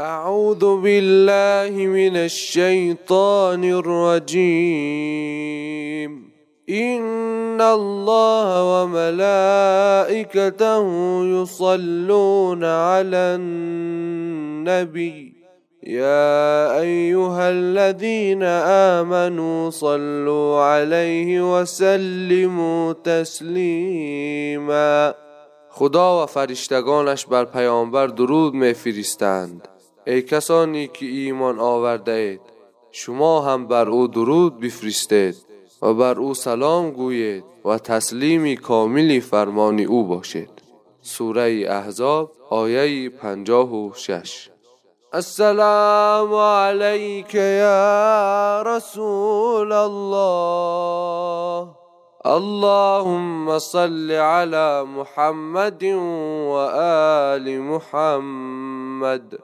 أعوذ بالله من الشيطان الرجيم. إن الله وملائكته يصلون على النبي. يا أيها الذين آمنوا صلوا عليه وسلموا تسلیما خدا و فرشتگانش بر پیامبر درود میفرستند ای کسانی که ایمان آورده اید شما هم بر او درود بفرستید و بر او سلام گویید و تسلیم کامل فرمان او باشید سوره احزاب آیه پنجاه و شش. السلام عليك يا رسول الله. اللهم صل على محمد وآل محمد.